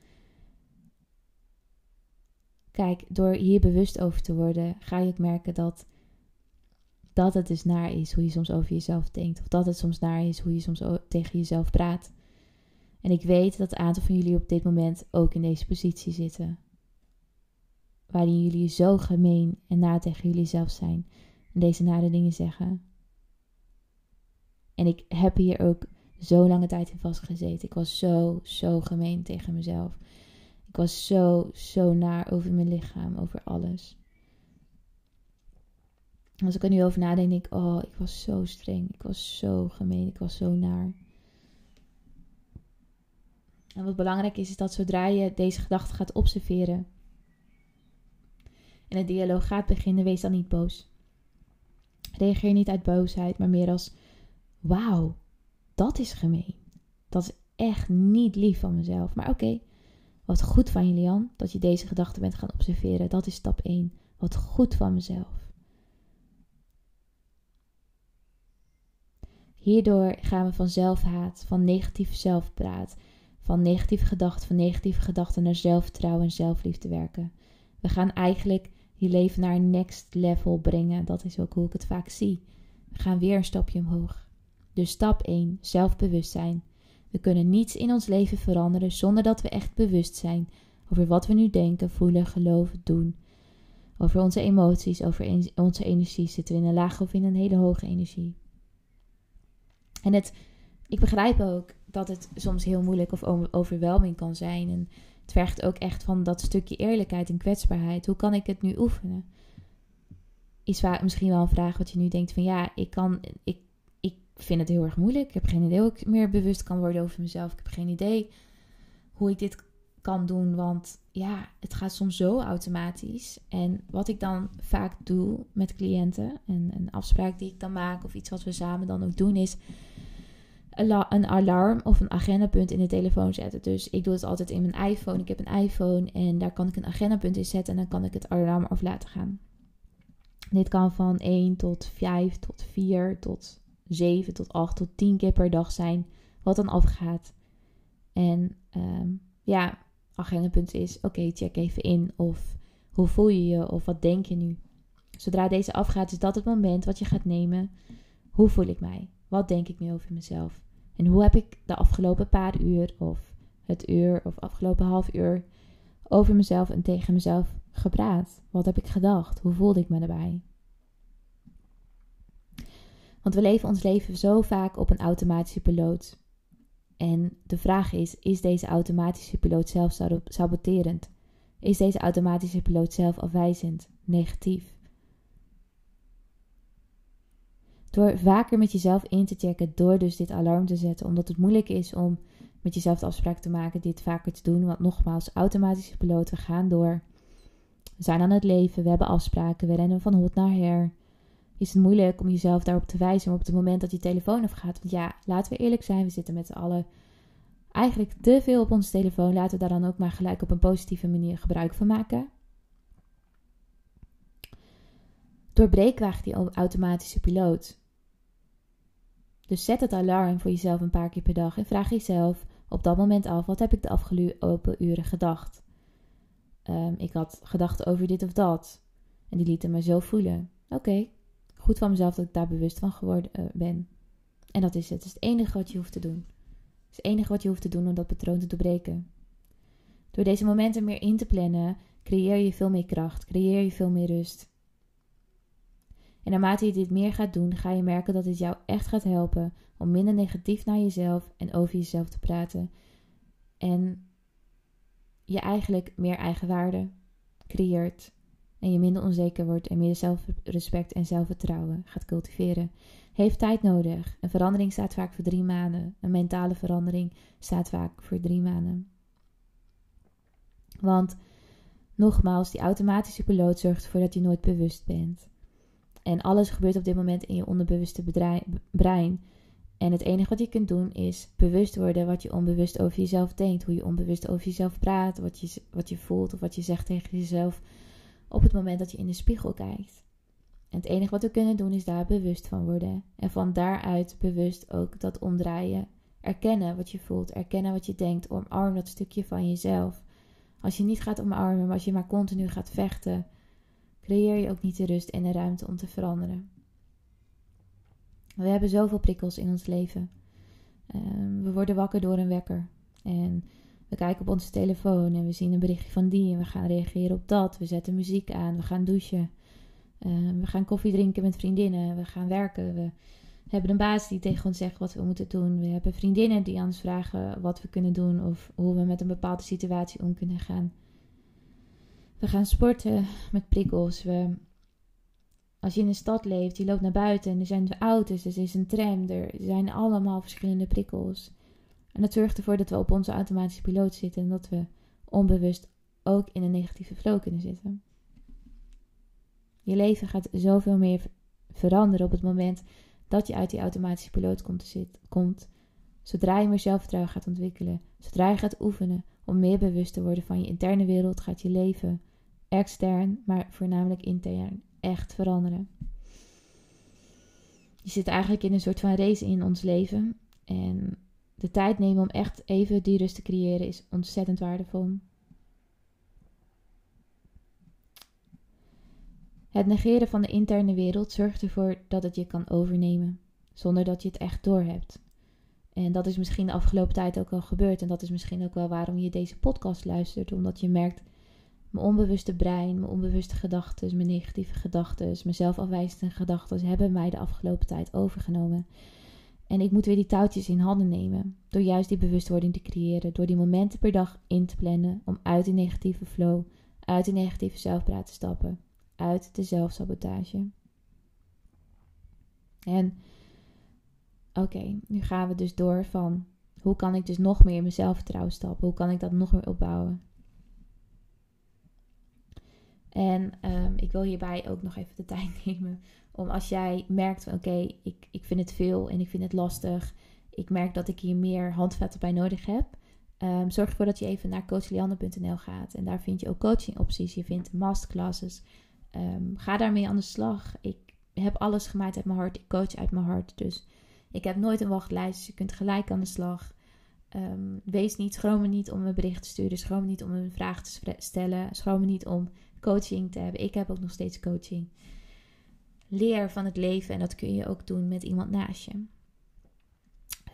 Kijk, door hier bewust over te worden, ga je ook merken dat dat het dus naar is hoe je soms over jezelf denkt. Of dat het soms naar is hoe je soms tegen jezelf praat. En ik weet dat een aantal van jullie op dit moment ook in deze positie zitten. Waarin jullie zo gemeen en na tegen jullie zelf zijn. En deze nare dingen zeggen. En ik heb hier ook zo lange tijd in vastgezeten. Ik was zo, zo gemeen tegen mezelf. Ik was zo, zo naar over mijn lichaam, over alles. Als ik er nu over nadenk, denk ik, oh, ik was zo streng. Ik was zo gemeen. Ik was zo naar. En wat belangrijk is, is dat zodra je deze gedachte gaat observeren en een dialoog gaat beginnen, wees dan niet boos. Reageer niet uit boosheid, maar meer als: Wauw, dat is gemeen. Dat is echt niet lief van mezelf. Maar oké, wat goed van je, Lian, dat je deze gedachte bent gaan observeren. Dat is stap 1. Wat goed van mezelf. Hierdoor gaan we van zelfhaat, van negatief zelfpraat, van negatieve gedachten, van negatieve gedachten naar zelfvertrouwen en zelfliefde werken. We gaan eigenlijk je leven naar next level brengen. Dat is ook hoe ik het vaak zie. We gaan weer een stapje omhoog. Dus stap 1, zelfbewustzijn. We kunnen niets in ons leven veranderen zonder dat we echt bewust zijn over wat we nu denken, voelen, geloven, doen. Over onze emoties, over onze energie. Zitten we in een lage of in een hele hoge energie? En het, ik begrijp ook dat het soms heel moeilijk of overweldigend kan zijn. En het vergt ook echt van dat stukje eerlijkheid en kwetsbaarheid. Hoe kan ik het nu oefenen? Is misschien wel een vraag wat je nu denkt van ja, ik kan, ik vind het heel erg moeilijk. Ik heb geen idee hoe ik meer bewust kan worden over mezelf. Ik heb geen idee hoe ik dit kan doen, want ja, het gaat soms zo automatisch. En wat ik dan vaak doe met cliënten, en een afspraak die ik dan maak of iets wat we samen dan ook doen, is een alarm of een agendapunt in de telefoon zetten. Dus ik doe het altijd in mijn iPhone. Ik heb een iPhone en daar kan ik een agendapunt in zetten en dan kan ik het alarm af laten gaan. Dit kan van 1 tot 5 tot 4 tot 7 tot 8 tot 10 keer per dag zijn wat dan afgaat. En um, ja, agendapunt is oké, check even in of hoe voel je je of wat denk je nu. Zodra deze afgaat is dat het moment wat je gaat nemen. Hoe voel ik mij? Wat denk ik nu over mezelf? En hoe heb ik de afgelopen paar uur of het uur of afgelopen half uur over mezelf en tegen mezelf gepraat? Wat heb ik gedacht? Hoe voelde ik me daarbij? Want we leven ons leven zo vaak op een automatische piloot. En de vraag is: is deze automatische piloot zelf saboterend? Is deze automatische piloot zelf afwijzend, negatief? Door vaker met jezelf in te checken, door dus dit alarm te zetten, omdat het moeilijk is om met jezelf de afspraak te maken dit vaker te doen. Want nogmaals, automatische piloot, we gaan door. We zijn aan het leven, we hebben afspraken, we rennen van hot naar her. Is het moeilijk om jezelf daarop te wijzen op het moment dat je telefoon afgaat? Want ja, laten we eerlijk zijn, we zitten met z'n allen eigenlijk te veel op onze telefoon. Laten we daar dan ook maar gelijk op een positieve manier gebruik van maken. Doorbreek graag die automatische piloot. Dus zet het alarm voor jezelf een paar keer per dag en vraag jezelf op dat moment af: wat heb ik de afgelopen uren gedacht? Um, ik had gedachten over dit of dat. En die lieten me zo voelen. Oké, goed van mezelf dat ik daar bewust van geworden uh, ben. En dat is het. Dat is het enige wat je hoeft te doen. Het is het enige wat je hoeft te doen om dat patroon te doorbreken. Door deze momenten meer in te plannen, creëer je veel meer kracht, creëer je veel meer rust. En naarmate je dit meer gaat doen, ga je merken dat het jou echt gaat helpen om minder negatief naar jezelf en over jezelf te praten. En je eigenlijk meer eigenwaarde creëert. En je minder onzeker wordt en meer zelfrespect en zelfvertrouwen gaat cultiveren. Heeft tijd nodig. Een verandering staat vaak voor drie maanden. Een mentale verandering staat vaak voor drie maanden. Want nogmaals, die automatische piloot zorgt ervoor dat je nooit bewust bent. En alles gebeurt op dit moment in je onderbewuste brein. En het enige wat je kunt doen is bewust worden wat je onbewust over jezelf denkt. Hoe je onbewust over jezelf praat. Wat je, wat je voelt of wat je zegt tegen jezelf op het moment dat je in de spiegel kijkt. En het enige wat we kunnen doen is daar bewust van worden. En van daaruit bewust ook dat omdraaien. Erkennen wat je voelt. Erkennen wat je denkt. Omarm dat stukje van jezelf. Als je niet gaat omarmen, maar als je maar continu gaat vechten creëer je ook niet de rust en de ruimte om te veranderen. We hebben zoveel prikkels in ons leven. Ehm, we worden wakker door een wekker. En we kijken op onze telefoon en we zien een berichtje van die en we gaan reageren op dat. We zetten muziek aan, we gaan douchen. Ehm, we gaan koffie drinken met vriendinnen. We gaan werken. We hebben een baas die tegen ons zegt wat we moeten doen. We hebben vriendinnen die ons vragen wat we kunnen doen of hoe we met een bepaalde situatie om kunnen gaan. We gaan sporten met prikkels. We, als je in een stad leeft, je loopt naar buiten en er zijn auto's, er is een tram, er zijn allemaal verschillende prikkels. En dat zorgt ervoor dat we op onze automatische piloot zitten en dat we onbewust ook in een negatieve flow kunnen zitten. Je leven gaat zoveel meer veranderen op het moment dat je uit die automatische piloot komt zitten. Komt, zodra je meer zelfvertrouwen gaat ontwikkelen, zodra je gaat oefenen om meer bewust te worden van je interne wereld, gaat je leven extern, maar voornamelijk intern echt veranderen. Je zit eigenlijk in een soort van race in ons leven. En de tijd nemen om echt even die rust te creëren is ontzettend waardevol. Het negeren van de interne wereld zorgt ervoor dat het je kan overnemen, zonder dat je het echt doorhebt. En dat is misschien de afgelopen tijd ook al gebeurd. En dat is misschien ook wel waarom je deze podcast luistert. Omdat je merkt, mijn onbewuste brein, mijn onbewuste gedachten, mijn negatieve gedachten, mijn zelfafwijzende gedachten hebben mij de afgelopen tijd overgenomen. En ik moet weer die touwtjes in handen nemen. Door juist die bewustwording te creëren. Door die momenten per dag in te plannen. Om uit die negatieve flow, uit die negatieve zelfpraat te stappen uit de zelfsabotage. En oké, nu gaan we dus door van hoe kan ik dus nog meer in mijn zelfvertrouwen stappen? Hoe kan ik dat nog meer opbouwen? En ehm, ik wil hierbij ook nog even de <laughs> tijd nemen om als jij merkt van oké, ik, ik vind het veel en ik vind het lastig. Ik merk dat ik hier meer handvatten bij nodig heb. Um, zorg ervoor dat je even naar coachlianne.nl gaat. En daar vind je ook coaching opties. Je vindt masterclasses. Um, ga daarmee aan de slag. Ik heb alles gemaakt uit mijn hart. Ik coach uit mijn hart. Dus ik heb nooit een wachtlijst. Dus je kunt gelijk aan de slag. Wees niet, schroom me niet om een bericht te sturen. Schroom me niet om een vraag te stellen. Schroom me niet om coaching te hebben. Ik heb ook nog steeds coaching. Leer van het leven en dat kun je ook doen met iemand naast je.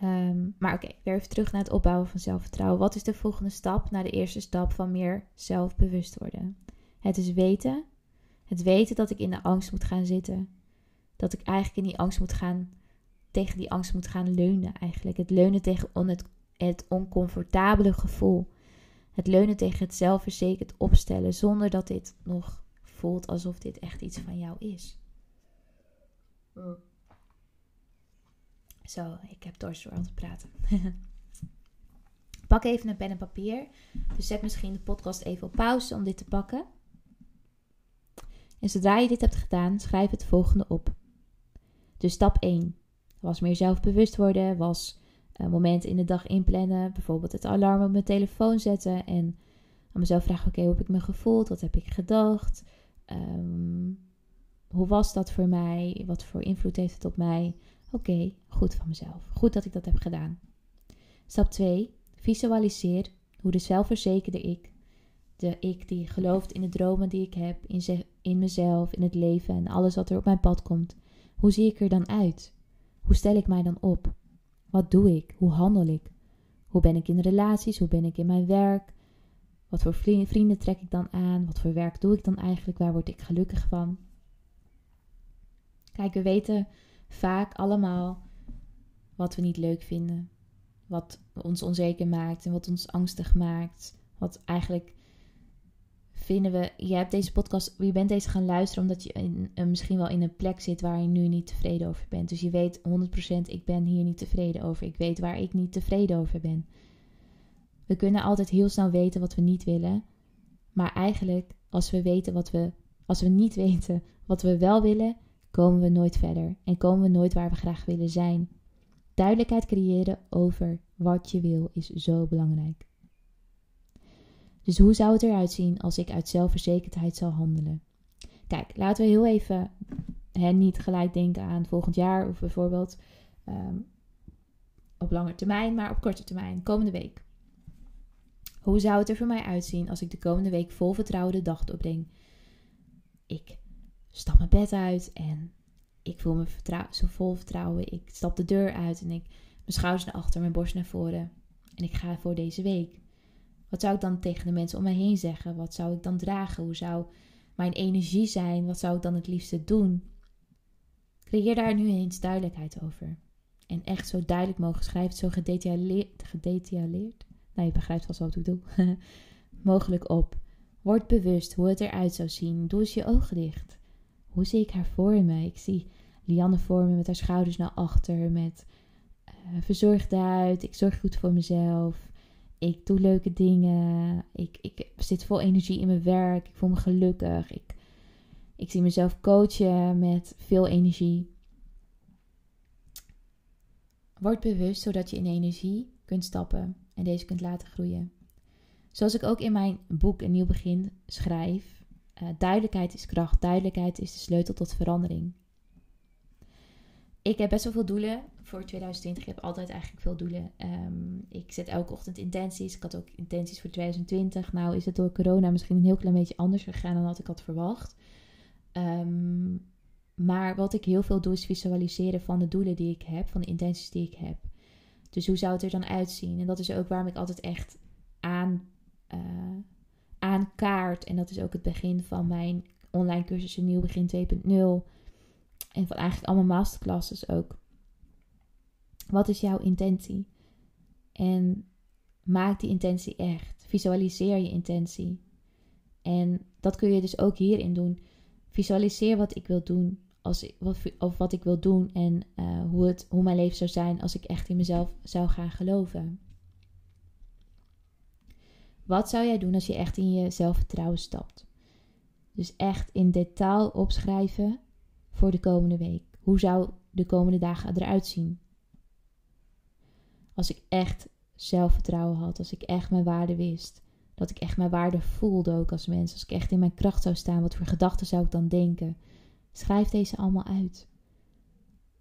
Um, maar oké, weer even terug naar het opbouwen van zelfvertrouwen. Wat is de volgende stap naar de eerste stap van meer zelfbewust worden? Het is weten het weten dat ik in de angst moet gaan zitten. Dat ik eigenlijk in die angst moet gaan, tegen die angst moet gaan leunen eigenlijk. Het leunen tegen het, het oncomfortabele gevoel. Het leunen tegen het zelfverzekerd opstellen zonder dat dit nog voelt alsof dit echt iets van jou is. Zo, ik heb dorst door te praten. <laughs> Pak even een pen en papier. Dus zet misschien de podcast even op pauze om dit te pakken. En zodra je dit hebt gedaan, schrijf het volgende op. Dus stap 1 was meer zelfbewust worden, was een moment in de dag inplannen, bijvoorbeeld het alarm op mijn telefoon zetten en aan mezelf vragen: oké, hoe heb ik me gevoeld? Wat heb ik gedacht? Ehm, hoe was dat voor mij? Wat voor invloed heeft het op mij? Oké, goed van mezelf. Goed dat ik dat heb gedaan. Stap 2. Visualiseer hoe de zelfverzekerde ik de ik die gelooft in de dromen die ik heb, in, in mezelf, in het leven en alles wat er op mijn pad komt. Hoe zie ik er dan uit? Hoe stel ik mij dan op? Wat doe ik? Hoe handel ik? Hoe ben ik in relaties? Hoe ben ik in mijn werk? Wat voor vrienden trek ik dan aan? Wat voor werk doe ik dan eigenlijk? Waar word ik gelukkig van? Kijk, we weten vaak allemaal wat we niet leuk vinden. Wat ons onzeker maakt en wat ons angstig maakt. Wat eigenlijk vinden we, je hebt deze podcast, je bent deze gaan luisteren omdat je in, uh, misschien wel in een plek zit waar je nu niet tevreden over bent. Dus je weet 100% ik ben hier niet tevreden over. Ik weet waar ik niet tevreden over ben. We kunnen altijd heel snel weten wat we niet willen. Maar eigenlijk, als we weten wat we, als we niet <laughs> weten wat we wel willen, komen we nooit verder en komen we nooit waar we graag willen zijn. Duidelijkheid creëren over wat je wil is zo belangrijk. Dus hoe zou het eruit zien als ik uit zelfverzekerdheid zou handelen? Kijk, laten we heel even hè, niet gelijk denken aan volgend jaar of bijvoorbeeld ehm, op lange termijn, maar op korte termijn, komende week. Hoe zou het er voor mij uitzien als ik de komende week vol vertrouwen de dag doorbreng? Ik stap mijn bed uit en ik voel me zo vol vertrouwen. Ik stap de deur uit en ik mijn schouders naar achter, mijn borst naar voren. En ik ga voor deze week. Wat zou ik dan tegen de mensen om mij heen zeggen? Wat zou ik dan dragen? Hoe zou mijn energie zijn? Wat zou ik dan het liefste doen? Creëer daar nu eens duidelijkheid over. En echt zo duidelijk mogen schrijven, zo gedetailleerd. gedetailleerd nou, je begrijpt vast wat ik bedoel. <laughs> mogelijk op. Word bewust hoe het eruit zou zien. Doe eens je ogen dicht. Hoe zie ik haar voor me? Ik zie Lianne voor me met haar schouders naar achter, met uh, verzorgd uit. Ik zorg goed voor mezelf. Ik doe leuke dingen. Ik, ik zit vol energie in mijn werk. Ik voel me gelukkig. Ik, ik zie mezelf coachen met veel energie. Word bewust zodat je in energie kunt stappen en deze kunt laten groeien. Zoals ik ook in mijn boek Een Nieuw Begin schrijf, uh, duidelijkheid is kracht, duidelijkheid is de sleutel tot verandering. Ik heb best wel veel doelen voor 2020. Ik heb altijd eigenlijk veel doelen. Ehm, ik zet elke ochtend intenties. Ik had ook intenties voor 2020. Nou is het door corona misschien een heel klein beetje anders gegaan dan wat ik had verwacht. Ehm, maar wat ik heel veel doe is visualiseren van de doelen die ik heb, van de intenties die ik heb. Dus hoe zou het er dan uitzien? En dat is ook waarom ik altijd echt aan, uh, aankaart. En dat is ook het begin van mijn online cursus Nieuw Begin 2.0. En van eigenlijk allemaal masterclasses ook. Wat is jouw intentie? En maak die intentie echt. Visualiseer je intentie. En dat kun je dus ook hierin doen. Visualiseer wat ik wil doen. Als wat, of wat ik wil doen en uh, hoe, het, hoe mijn leven zou zijn als ik echt in mezelf zou gaan geloven. Wat zou jij doen als je echt in je zelfvertrouwen stapt? Dus echt in detail opschrijven voor de komende week. Hoe zou de komende dagen eruit zien? Als ik echt zelfvertrouwen had, als ik echt mijn waarde wist, dat ik echt mijn waarde voelde ook als mens, als ik echt in mijn kracht zou staan, wat voor gedachten zou ik dan denken? Schrijf deze allemaal uit.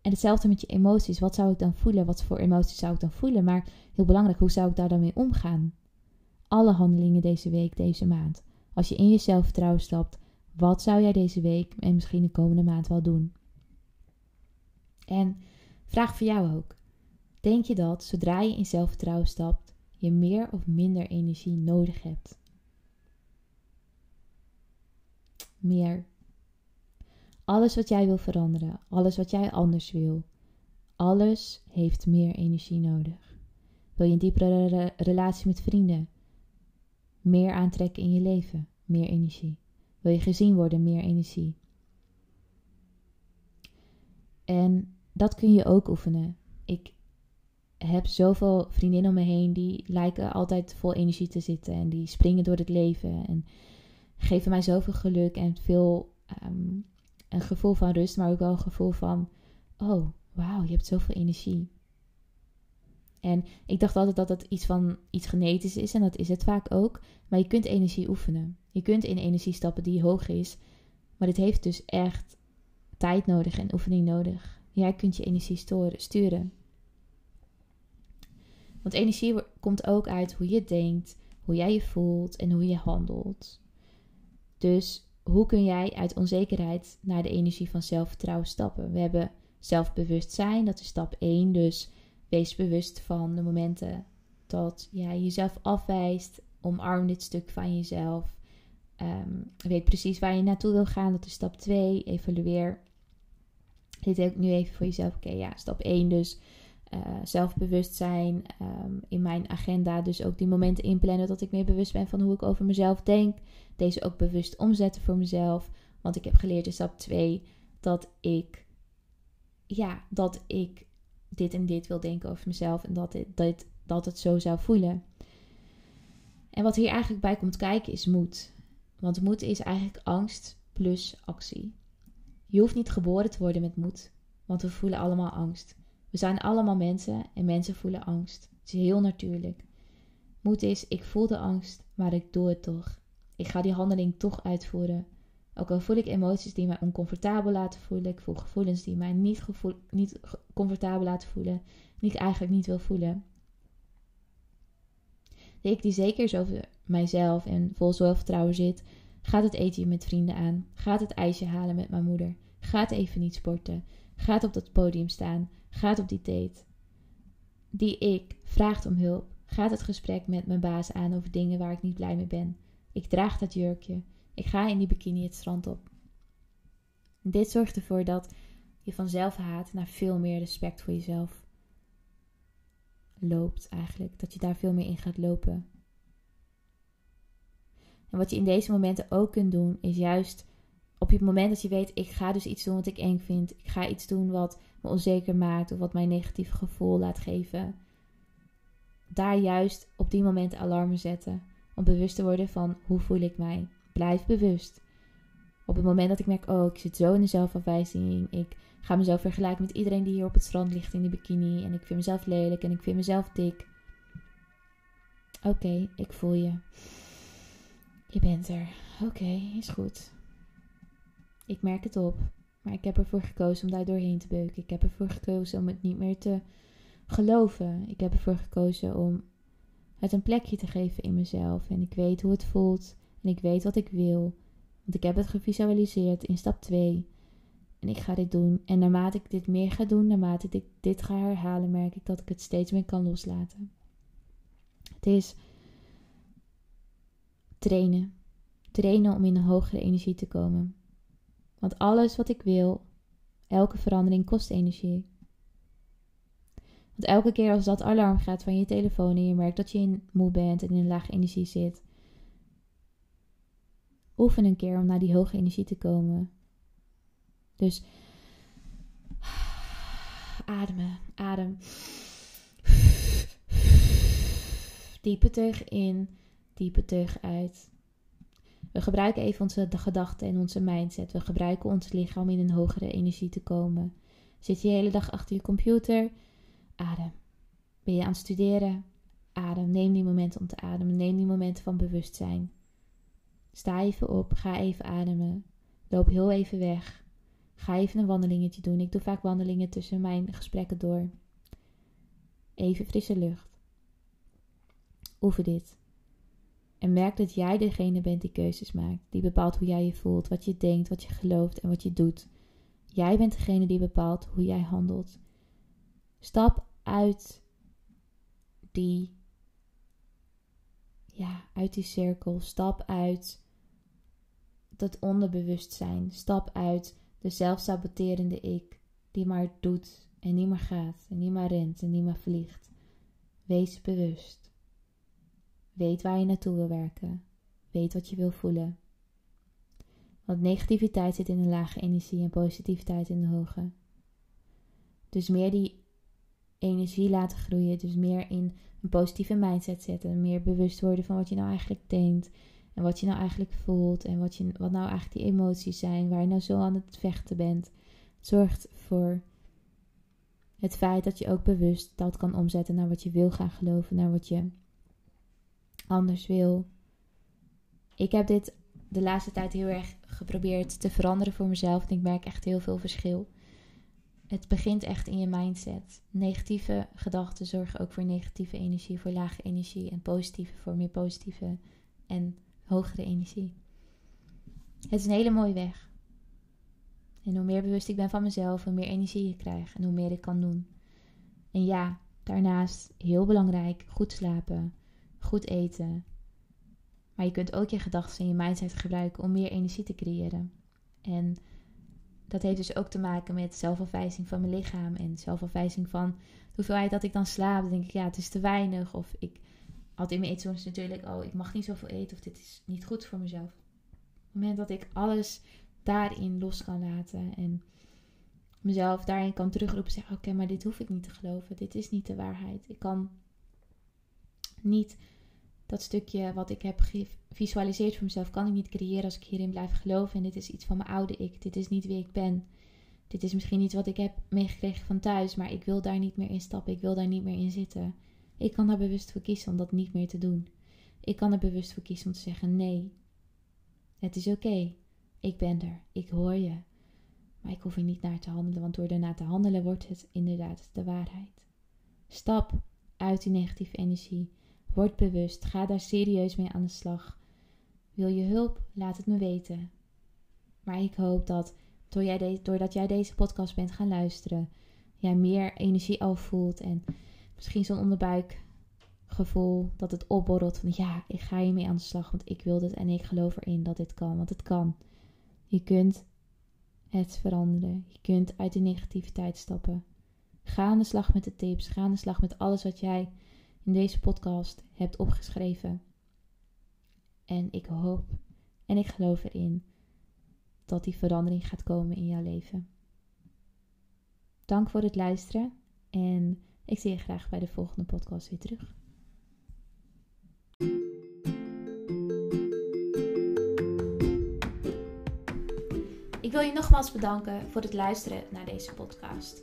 En hetzelfde met je emoties. Wat zou ik dan voelen? Wat voor emoties zou ik dan voelen? Maar heel belangrijk, hoe zou ik daar dan mee omgaan? Alle handelingen deze week, deze maand. Als je in je zelfvertrouwen stapt, wat zou jij deze week en misschien de komende maand wel doen? En vraag voor jou ook. Denk je dat zodra je in zelfvertrouwen stapt, je meer of minder energie nodig hebt? Meer. Alles wat jij wil veranderen, alles wat jij anders wil, alles heeft meer energie nodig. Wil je een diepere relatie met vrienden? Meer aantrekken in je leven, meer energie. Wil je gezien worden, meer energie. En dat kun je ook oefenen. Ik heb zoveel vriendinnen om me heen die lijken altijd vol energie te zitten en die springen door het leven en geven mij zoveel geluk en veel ehm, een gevoel van rust, maar ook wel een gevoel van oh wauw, je hebt zoveel energie. En ik dacht altijd dat het iets van iets genetisch is en dat is het vaak ook, maar je kunt energie oefenen. Je kunt in energie stappen die hoog is. Maar dit heeft dus echt tijd nodig en oefening nodig. Jij kunt je energie sturen. Want energie komt ook uit hoe je denkt, hoe jij je voelt en hoe je handelt. Dus hoe kun jij uit onzekerheid naar de energie van zelfvertrouwen stappen? We hebben zelfbewustzijn, dat is stap 1. Dus wees bewust van de momenten dat jij jezelf afwijst. Omarm dit stuk van jezelf. Um, weet precies waar je naartoe wil gaan. Dat is stap 2. Evalueer. Dit ook nu even voor jezelf. Oké, ja, stap 1 dus. Uh, zelfbewustzijn um, in mijn agenda. Dus ook die momenten inplannen dat ik meer bewust ben van hoe ik over mezelf denk. Deze ook bewust omzetten voor mezelf. Want ik heb geleerd in stap 2 dat ik, ja, dat ik dit en dit wil denken over mezelf. En dat, dat, dat het zo zou voelen. En wat hier eigenlijk bij komt kijken is moed. Want moed is eigenlijk angst plus actie. Je hoeft niet geboren te worden met moed, want we voelen allemaal angst. We zijn allemaal mensen en mensen voelen angst. Het is heel natuurlijk. Moed is, ik voel de angst, maar ik doe het toch. Ik ga die handeling toch uitvoeren. Ook al voel ik emoties die mij oncomfortabel laten voelen, ik voel gevoelens die mij niet, niet comfortabel laten voelen, die ik eigenlijk niet wil voelen. Ik die zeker zo mijzelf en vol zelfvertrouwen zit, gaat het eten met vrienden aan, gaat het ijsje halen met mijn moeder, Gaat even niet sporten. Gaat op dat podium staan. Gaat op die date. Die ik vraagt om hulp. Gaat het gesprek met mijn baas aan over dingen waar ik niet blij mee ben. Ik draag dat jurkje. Ik ga in die bikini het strand op. Dit zorgt ervoor dat je van zelfhaat naar veel meer respect voor jezelf loopt eigenlijk. Dat je daar veel meer in gaat lopen. En wat je in deze momenten ook kunt doen, is juist op het moment dat je weet, ik ga dus iets doen wat ik eng vind. Ik ga iets doen wat me onzeker maakt of wat mij een negatief gevoel laat geven. Daar juist op die momenten alarmen zetten. Om bewust te worden van hoe voel ik mij. Blijf bewust. Op het moment dat ik merk, oh, ik zit zo in de zelfafwijzing. Ik ga mezelf vergelijken met iedereen die hier op het strand ligt in de bikini. En ik vind mezelf lelijk en ik vind mezelf dik. Oké, ik voel je. Je bent er. Oké, is goed. Ik merk het op. Maar ik heb ervoor gekozen om daar doorheen te beuken. Ik heb ervoor gekozen om het niet meer te geloven. Ik heb ervoor gekozen om het een plekje te geven in mezelf. En ik weet hoe het voelt. En ik weet wat ik wil. Want ik heb het gevisualiseerd in stap 2. En ik ga dit doen. En naarmate ik dit meer ga doen, naarmate ik dit ga herhalen, merk ik dat ik het steeds meer kan loslaten. Het is trainen. Trainen om in een hogere energie te komen. Want alles wat ik wil, elke verandering kost energie. Want elke keer als dat alarm gaat van je telefoon en je merkt dat je in moe bent en in lage energie zit, oefen een keer om naar die hoge energie te komen. Dus <sighs> ademen, adem. <sighs> Diepe teug in, diepe teug uit. We gebruiken even onze gedachten en onze mindset. We gebruiken ons lichaam in een hogere energie te komen. Zit je de hele dag achter je computer? Adem. Ben je aan het studeren? Adem. Neem die momenten om te ademen. Neem die momenten van bewustzijn. Sta even op. Ga even ademen. Loop heel even weg. Ga even een wandelingetje doen. Ik doe vaak wandelingen tussen mijn gesprekken door. Even frisse lucht. Oefen dit. En merk dat jij degene bent die keuzes maakt. Die bepaalt hoe jij je voelt, wat je denkt, wat je gelooft en wat je doet. Jij bent degene die bepaalt hoe jij handelt. Stap uit die, ja, uit die cirkel. Stap uit dat onderbewustzijn. Stap uit de zelfsaboterende ik, die maar doet en niet meer gaat en niet meer rent en niet meer vliegt. Wees bewust. Weet waar je naartoe wil werken. Weet wat je wil voelen. Want negativiteit zit in een lage energie en positiviteit in de hoge. Dus meer die energie laten groeien. Dus meer in een positieve mindset zetten. Meer bewust worden van wat je nou eigenlijk denkt. En wat je nou eigenlijk voelt. En wat, je, wat nou eigenlijk die emoties zijn. Waar je nou zo aan het vechten bent. Zorgt voor het feit dat je ook bewust dat kan omzetten naar wat je wil gaan geloven. Naar wat je anders wil. Ik heb dit de laatste tijd heel erg geprobeerd te veranderen voor mezelf. En ik merk echt heel veel verschil. Het begint echt in je mindset. Negatieve gedachten zorgen ook voor negatieve energie, voor lage energie. En positieve voor meer positieve en hogere energie. Het is een hele mooie weg. En hoe meer bewust ik ben van mezelf, hoe meer energie ik krijg en hoe meer ik kan doen. En ja, daarnaast heel belangrijk, goed slapen goed eten. Maar je kunt ook je gedachten en je mindset gebruiken om meer energie te creëren. En dat heeft dus ook te maken met zelfafwijzing van mijn lichaam en zelfafwijzing van de hoeveelheid dat ik dan slaap. Dan denk ik, ja, het is te weinig. Of ik had in mijn eetzones natuurlijk, oh, ik mag niet zoveel eten of dit is niet goed voor mezelf. Op het moment dat ik alles daarin los kan laten en mezelf daarin kan terugroepen, zeggen, oké, maar dit hoef ik niet te geloven. Dit is niet de waarheid. Ik kan niet dat stukje wat ik heb gevisualiseerd voor mezelf, kan ik niet creëren als ik hierin blijf geloven. En dit is iets van mijn oude ik. Dit is niet wie ik ben. Dit is misschien iets wat ik heb meegekregen van thuis, maar ik wil daar niet meer in stappen. Ik wil daar niet meer in zitten. Ik kan er bewust voor kiezen om dat niet meer te doen. Ik kan er bewust voor kiezen om te zeggen: nee, het is oké. Ik ben er. Ik hoor je. Maar ik hoef er niet naar te handelen, want door ernaar te handelen wordt het inderdaad de waarheid. Stap uit die negatieve energie. Word bewust, ga daar serieus mee aan de slag. Wil je hulp? Laat het me weten. Maar ik hoop dat doordat jij deze podcast bent gaan luisteren, jij meer energie afvoelt en misschien zo'n onderbuikgevoel dat het opborrelt van ja, ik ga hiermee aan de slag, want ik wil dit en ik geloof erin dat dit kan, want het kan. Je kunt het veranderen. Je kunt uit de negativiteit stappen. Ga aan de slag met de tips. Ga aan de slag met alles wat jij in deze podcast hebt opgeschreven. En ik hoop en ik geloof erin dat die verandering gaat komen in jouw leven. Dank voor het luisteren en ik zie je graag bij de volgende podcast weer terug. Ik wil je nogmaals bedanken voor het luisteren naar deze podcast.